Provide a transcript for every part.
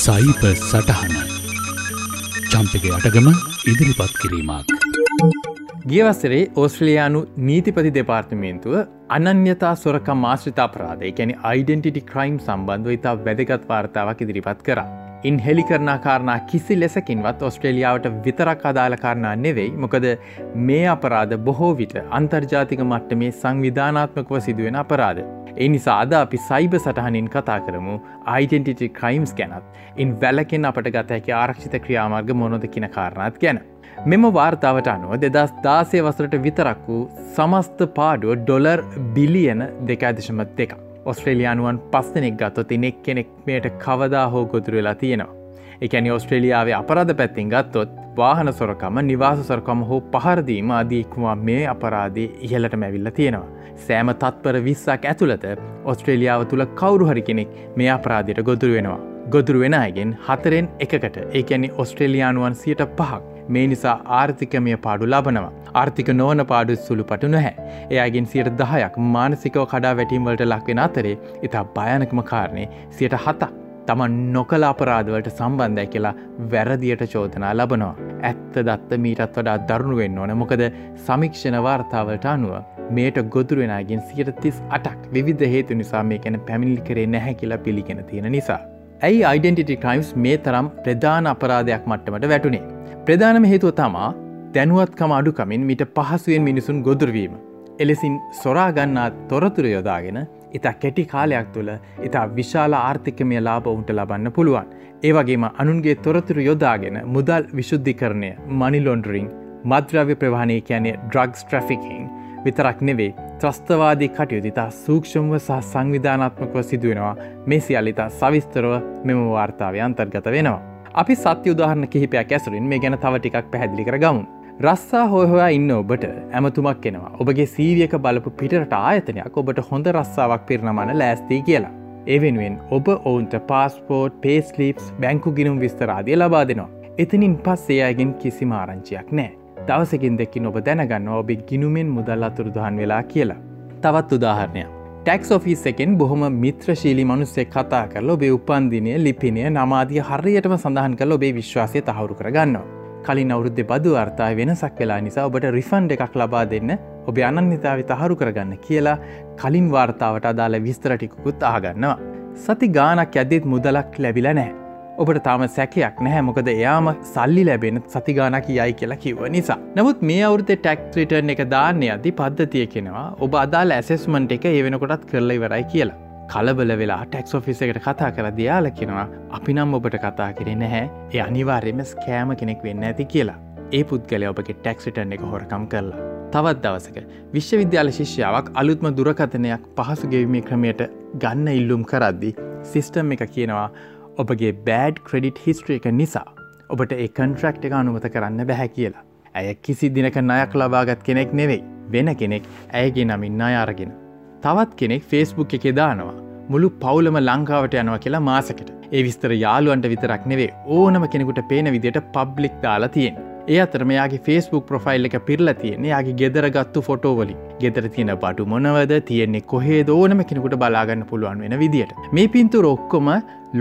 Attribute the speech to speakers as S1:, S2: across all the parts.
S1: සයිප සටහන චම්පක අටගම ඉදිරිපත් කිරීමක්.
S2: ගියවස්සරේ ඕස්ට්‍රලයානු නීතිපති දෙපාර්තමේන්තුව අනන්‍යතා සොරකම් මාශ්‍රිතා ප්‍රාදය කැන අයිඩෙන්ටිටි ක්‍රයිම් සම්බන්ධව ඉතා වැදගත් වාර්තාවක් ඉදිරිපත් කර. ඉන් හෙළි කරනා කාරණා කිසි ලෙසකින්වත් ඔස්ට්‍රේලියාවට විතරක් අදාළ කාරණා නෙවෙයි මොකද මේ අපරාධ බොහෝ විට අන්තර්ජාතික මට්ටමේ සංවිධානාත්මකව සිදුවෙන අපරාධ. ඒ නිසා අද අපි සයිබ සටහනින් කතා කරමු අයිඩෙන්ටිටි ක්‍රයිම්ස් ගැනත් ඉන් වැලකෙන් අපට ගත හැකි ආරක්ෂිත ක්‍රියාමාර්ග මොනොද කියන කාරණත් ගැන. මෙම වාර්තාවට අනුව දෙදස් දාසය වසරට විතරක් වූ සමස්ත පාඩුව ඩොලර් බිලියන දෙකඇදිශමත් දෙක. ඔස්ට්‍රේලියයානුවන් පස්සනෙක් ගත්තොත් එනෙක් කෙනෙක් මේට කවදා හෝ ගොතුර වෙලා තියෙනවා. එකැනි ඔස්ට්‍රේලියාවේ අපරාධ පැත්තිෙන් ගත්තොත් වාහන සොරකම නිවාස සොරකම හෝ පහරදීම අදීක්වා මේ අපරාධය ඉහලට මැවිල්ල තියෙනවා. සෑම තත්පර විස්සක් ඇතුළත ඔස්ට්‍රේලියාව තුළ කවුරු හරි කෙනෙක් මේ අපරාධයට ගොදුරු වෙනවා. ගොදුරු වෙන අයගෙන් හතරෙන් එකකට ඒකැනි ඔස්ට්‍රේලියයානුවන් සියට පහක් මේ නිසා ආර්ථිකමය පාඩු ලබනවා. ආර්ථික නෝන පාඩු සුළු පටු නැහැ. එයාගෙන් සියට දහයක් මානසිකව කඩා වැටීම්වලට ලක්වෙන අතරේ ඉතා භයනකම කාරණය සියට හතක් තමන් නොකළ අපරාධවලට සම්බන්ධය කියලා වැරදියට චෝදනා ලබනවා. ඇත්ත දත්ත මීටත් වඩා දරුණු වෙන්න ඕන මොකද සමික්ෂණ වාර්තාවලට අනුව මේට ගොදුරුවෙනගෙන් සියට තිස් අටක් විධ හේතු නිසා මේ ගැන පැමිණිලි කරේ නැහැ කියලා පිළිගෙන තියෙන නිසා. ඇයි අයිඩෙන්ටිටි ක්‍රයිම්ස් මේ තරම් ප්‍රධාන අපරාධයක් මට්ටමට වැටුනේ. ප්‍රධානම හේතුව තමා දැනුවත්කම අඩුකමින් මිට පහසුවෙන් මිනිසුන් ගොදුරවීම. එලෙසින් සොරාගන්නා තොරතුර යොදාගෙන ඉතා කෙටි කාලයක් තුළ ඉතා විශාල ආර්ථිකමය ලාබ උන්ට ලබන්න පුළුවන්. ඒවගේම අනුන්ගේ තොරතුරු යොදාගෙන මුදල් විශුද්ධිකරණය මනිලොන්ඩරිං මද්‍රව්‍ය ප්‍රවාණය කියැනේ ඩ්‍රග්ස් ට්‍රෆිකින් විතරක් නෙවේ ත්‍රස්තවාදී කටයුතිතා සූක්ෂම්ව සහ සංවිධානත්මකව සිදුවෙනවා මේ සියල්ලිතා සවිස්තරව මෙම වාර්තාවය අන්තර්ගත වෙනවා. අපි සත්‍ය උදාහරණ කිහිපයක් ඇසුරින් මේ ගැන තව ටිකක් පැහැදිලි කර ගමුන්. රස්සා හොහොයා ඉන්න ඔබට ඇමතුමක් කෙනවා ඔබගේ සීවියක බලපු පිටට ආයතනයක් ඔබට හොඳ රස්සාාවක් පිරණමන ලෑස්තිී කියලා. ඒ වෙනුවෙන් ඔබ ඔවුන්ට පාස්පෝර්ට් පේස්ලිප්ස් බැංකු ගිනුම් විස්තරාදිය ලබා දෙනවා. එතනින් පස් ඒ අයගෙන් කිසිම ආරංචියක් නෑ. දවසකින් දෙකින් ඔබ දැනගන්න ඔබ ගිනුමෙන් මුදල් අතුරුදහන් වෙලා කියලා. තවත් උදාහරණයක්. ටැක්ස් ඔෆිස් එකෙන් බොහොම මිත්‍රශීලි මනුස්සෙක් කතා කරල ඔබේ උපන්දිනය ලිපිනය නමාදිය හරියටම සඳහන් කල ඔබේ විශ්වාසය තහවුරු කරගන්නවා. කලින් අවුද්ධ බදු අර්ථය වෙනසක් වෙලා නිසා ඔබට රිෆන්ඩ එකක් ලබා දෙන්න ඔබ අනන්‍යතාව තහරු කරගන්න කියලා කලින් වාර්තාවට අදාළ විස්තරටිකුත් ආගන්නවා. සති ගානක් ඇදෙත් මුදලක් ලැබිල නෑ. ඔබට තාම සැකයක් නැහැ මොකද එයාම සල්ලි ලැබෙන සතිගානක යයි කියලා කිව්ව නිසා. නමුත් මේ අවුරත ටැක්ට්‍රිටර්න් එක දාන්න අති පද්ධතිය කෙනවා ඔබ අදාල් ඇසෙස්මන්ට් එක ඒ වෙනකොටත් කරලා ඉවරයි කියලා. කලබල වෙලා ටෙක්ස් ඔෆිස එකට කතා කර දයාල කෙනවා අපි නම් ඔබට කතා කරේ නැහැ ඒ අනිවාර්යම ස්කෑම කෙනෙක් වෙන්න ඇති කියලා. ඒ පුද්ගලය ඔබගේ ටැක්සිටන් එක හොරකම් කරලා. තවත් දවසක විශ්වවිද්‍යාල ශිෂ්‍යාවක් අලුත්ම දුරකථනයක් පහසු ගෙවීමේ ක්‍රමයට ගන්න ඉල්ලුම් කරද්දි සිිස්ටම් එක කියනවා ඔබගේ බෑඩ් ක්‍රඩිට් හිස්ට්‍රිය එක නිසා ඔබට ඒ කන්ට්‍රක්් එක අනුමත කරන්න බැහැ කියලා. ඇය කිසි දිනක නයක් ලබාගත් කෙනෙක් නෙවෙයි වෙන කෙනෙක් ඇයගේ නමින් අය අරගෙන. තවත් කෙනෙක් ෆේස්බුක් එක දානවා මුළු පවුලම ලංකාවට යනවා කියලා මාසකට ඒ විස්තර යාළුවන්ට විතරක් නෙවේ ඕනම කෙනෙකුට පේන විදියට පබ්ලික් දාලා තියෙන්. ඒ අතර මෙයාගේ ෆේස්බුක් ප්‍රොෆයිල් එක පිරල තියෙන යාගේ ගෙදරගත්තු ෆොටෝවලින් ගෙදර තියෙන බටු මොනවද තියෙන්නේ කොහේ දෝනම කෙනෙකුට බලාගන්න පුළුවන් වෙන විදියට. මේ පින්තු රොක්කොම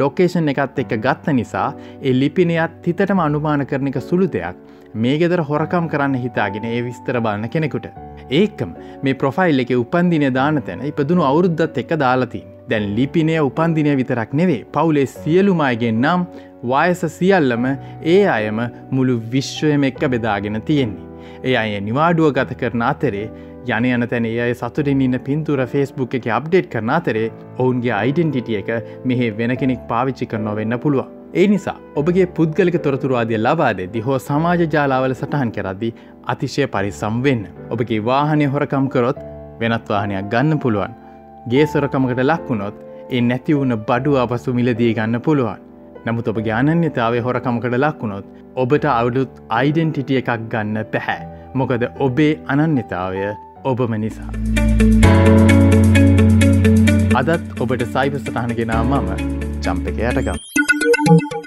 S2: ලොකේෂන් එකත් එක්ක ගත්ත නිසා ඒ ලිපිනයත් හිතටම අනුමාන කරන එක සුළු දෙයක් මේ ගෙදර හොරකම් කරන්න හිතාගෙන ඒ විස්තර බලන්න කෙනෙකුට. ඒකම මේ ප්‍රොෆයිල් එක උපන්දිනය දාන තැන ඉපදුණු අවුරුද්ධත් එක දාලතින්. දැන් ලිපිනය උපන්දිනය විතරක් නෙවේ පවුලේ සියලුමයගෙන් නම් වයස සියල්ලම ඒ අයම මුළු විශ්වයම එක්ක බෙදාගෙන තියෙන්නේ. ඒ අය නිවාඩුව ගත කරන අතරේ යන යන තැන ඒ සතුටින් ඉන්න පින්තුර ෆෙස්බුක් එක අප්ඩේට් කරන අතරේ ඔවුන්ගේ අයිඩෙන්ටිටිය එක මෙහේ වෙන කෙනෙක් පාවිච්චි කරනවා වෙන්න පුළුව. ඒ නිසා ඔබගේ පුද්ගලික තොරතුරවාදිය ලබා දෙදි හෝ සමාජ ජාලාවල සටහන් කරද්දි අතිශය පරිසම් වෙන්න. ඔබගේ වාහනය හොරකම් කරොත් වෙනත් වාහනයක් ගන්න පුළුවන්. ගේ සොරකමකට ලක්වුණොත් ඒ නැති වුණ බඩු අපසු මිලදී ගන්න පුළුවන්. නමුත් ඔබ ඥානන්‍යතාවේ හොරකමකට ලක්වුණොත් ඔබට අවුලුත් අයිඩෙන්ටිටිය එකක් ගන්න පැහැ. මොකද ඔබේ අනන්‍යතාවය ඔබම නිසා. අදත් ඔබට සයිප සටහන ගෙනා මම චම්පක යටගම්. thank you.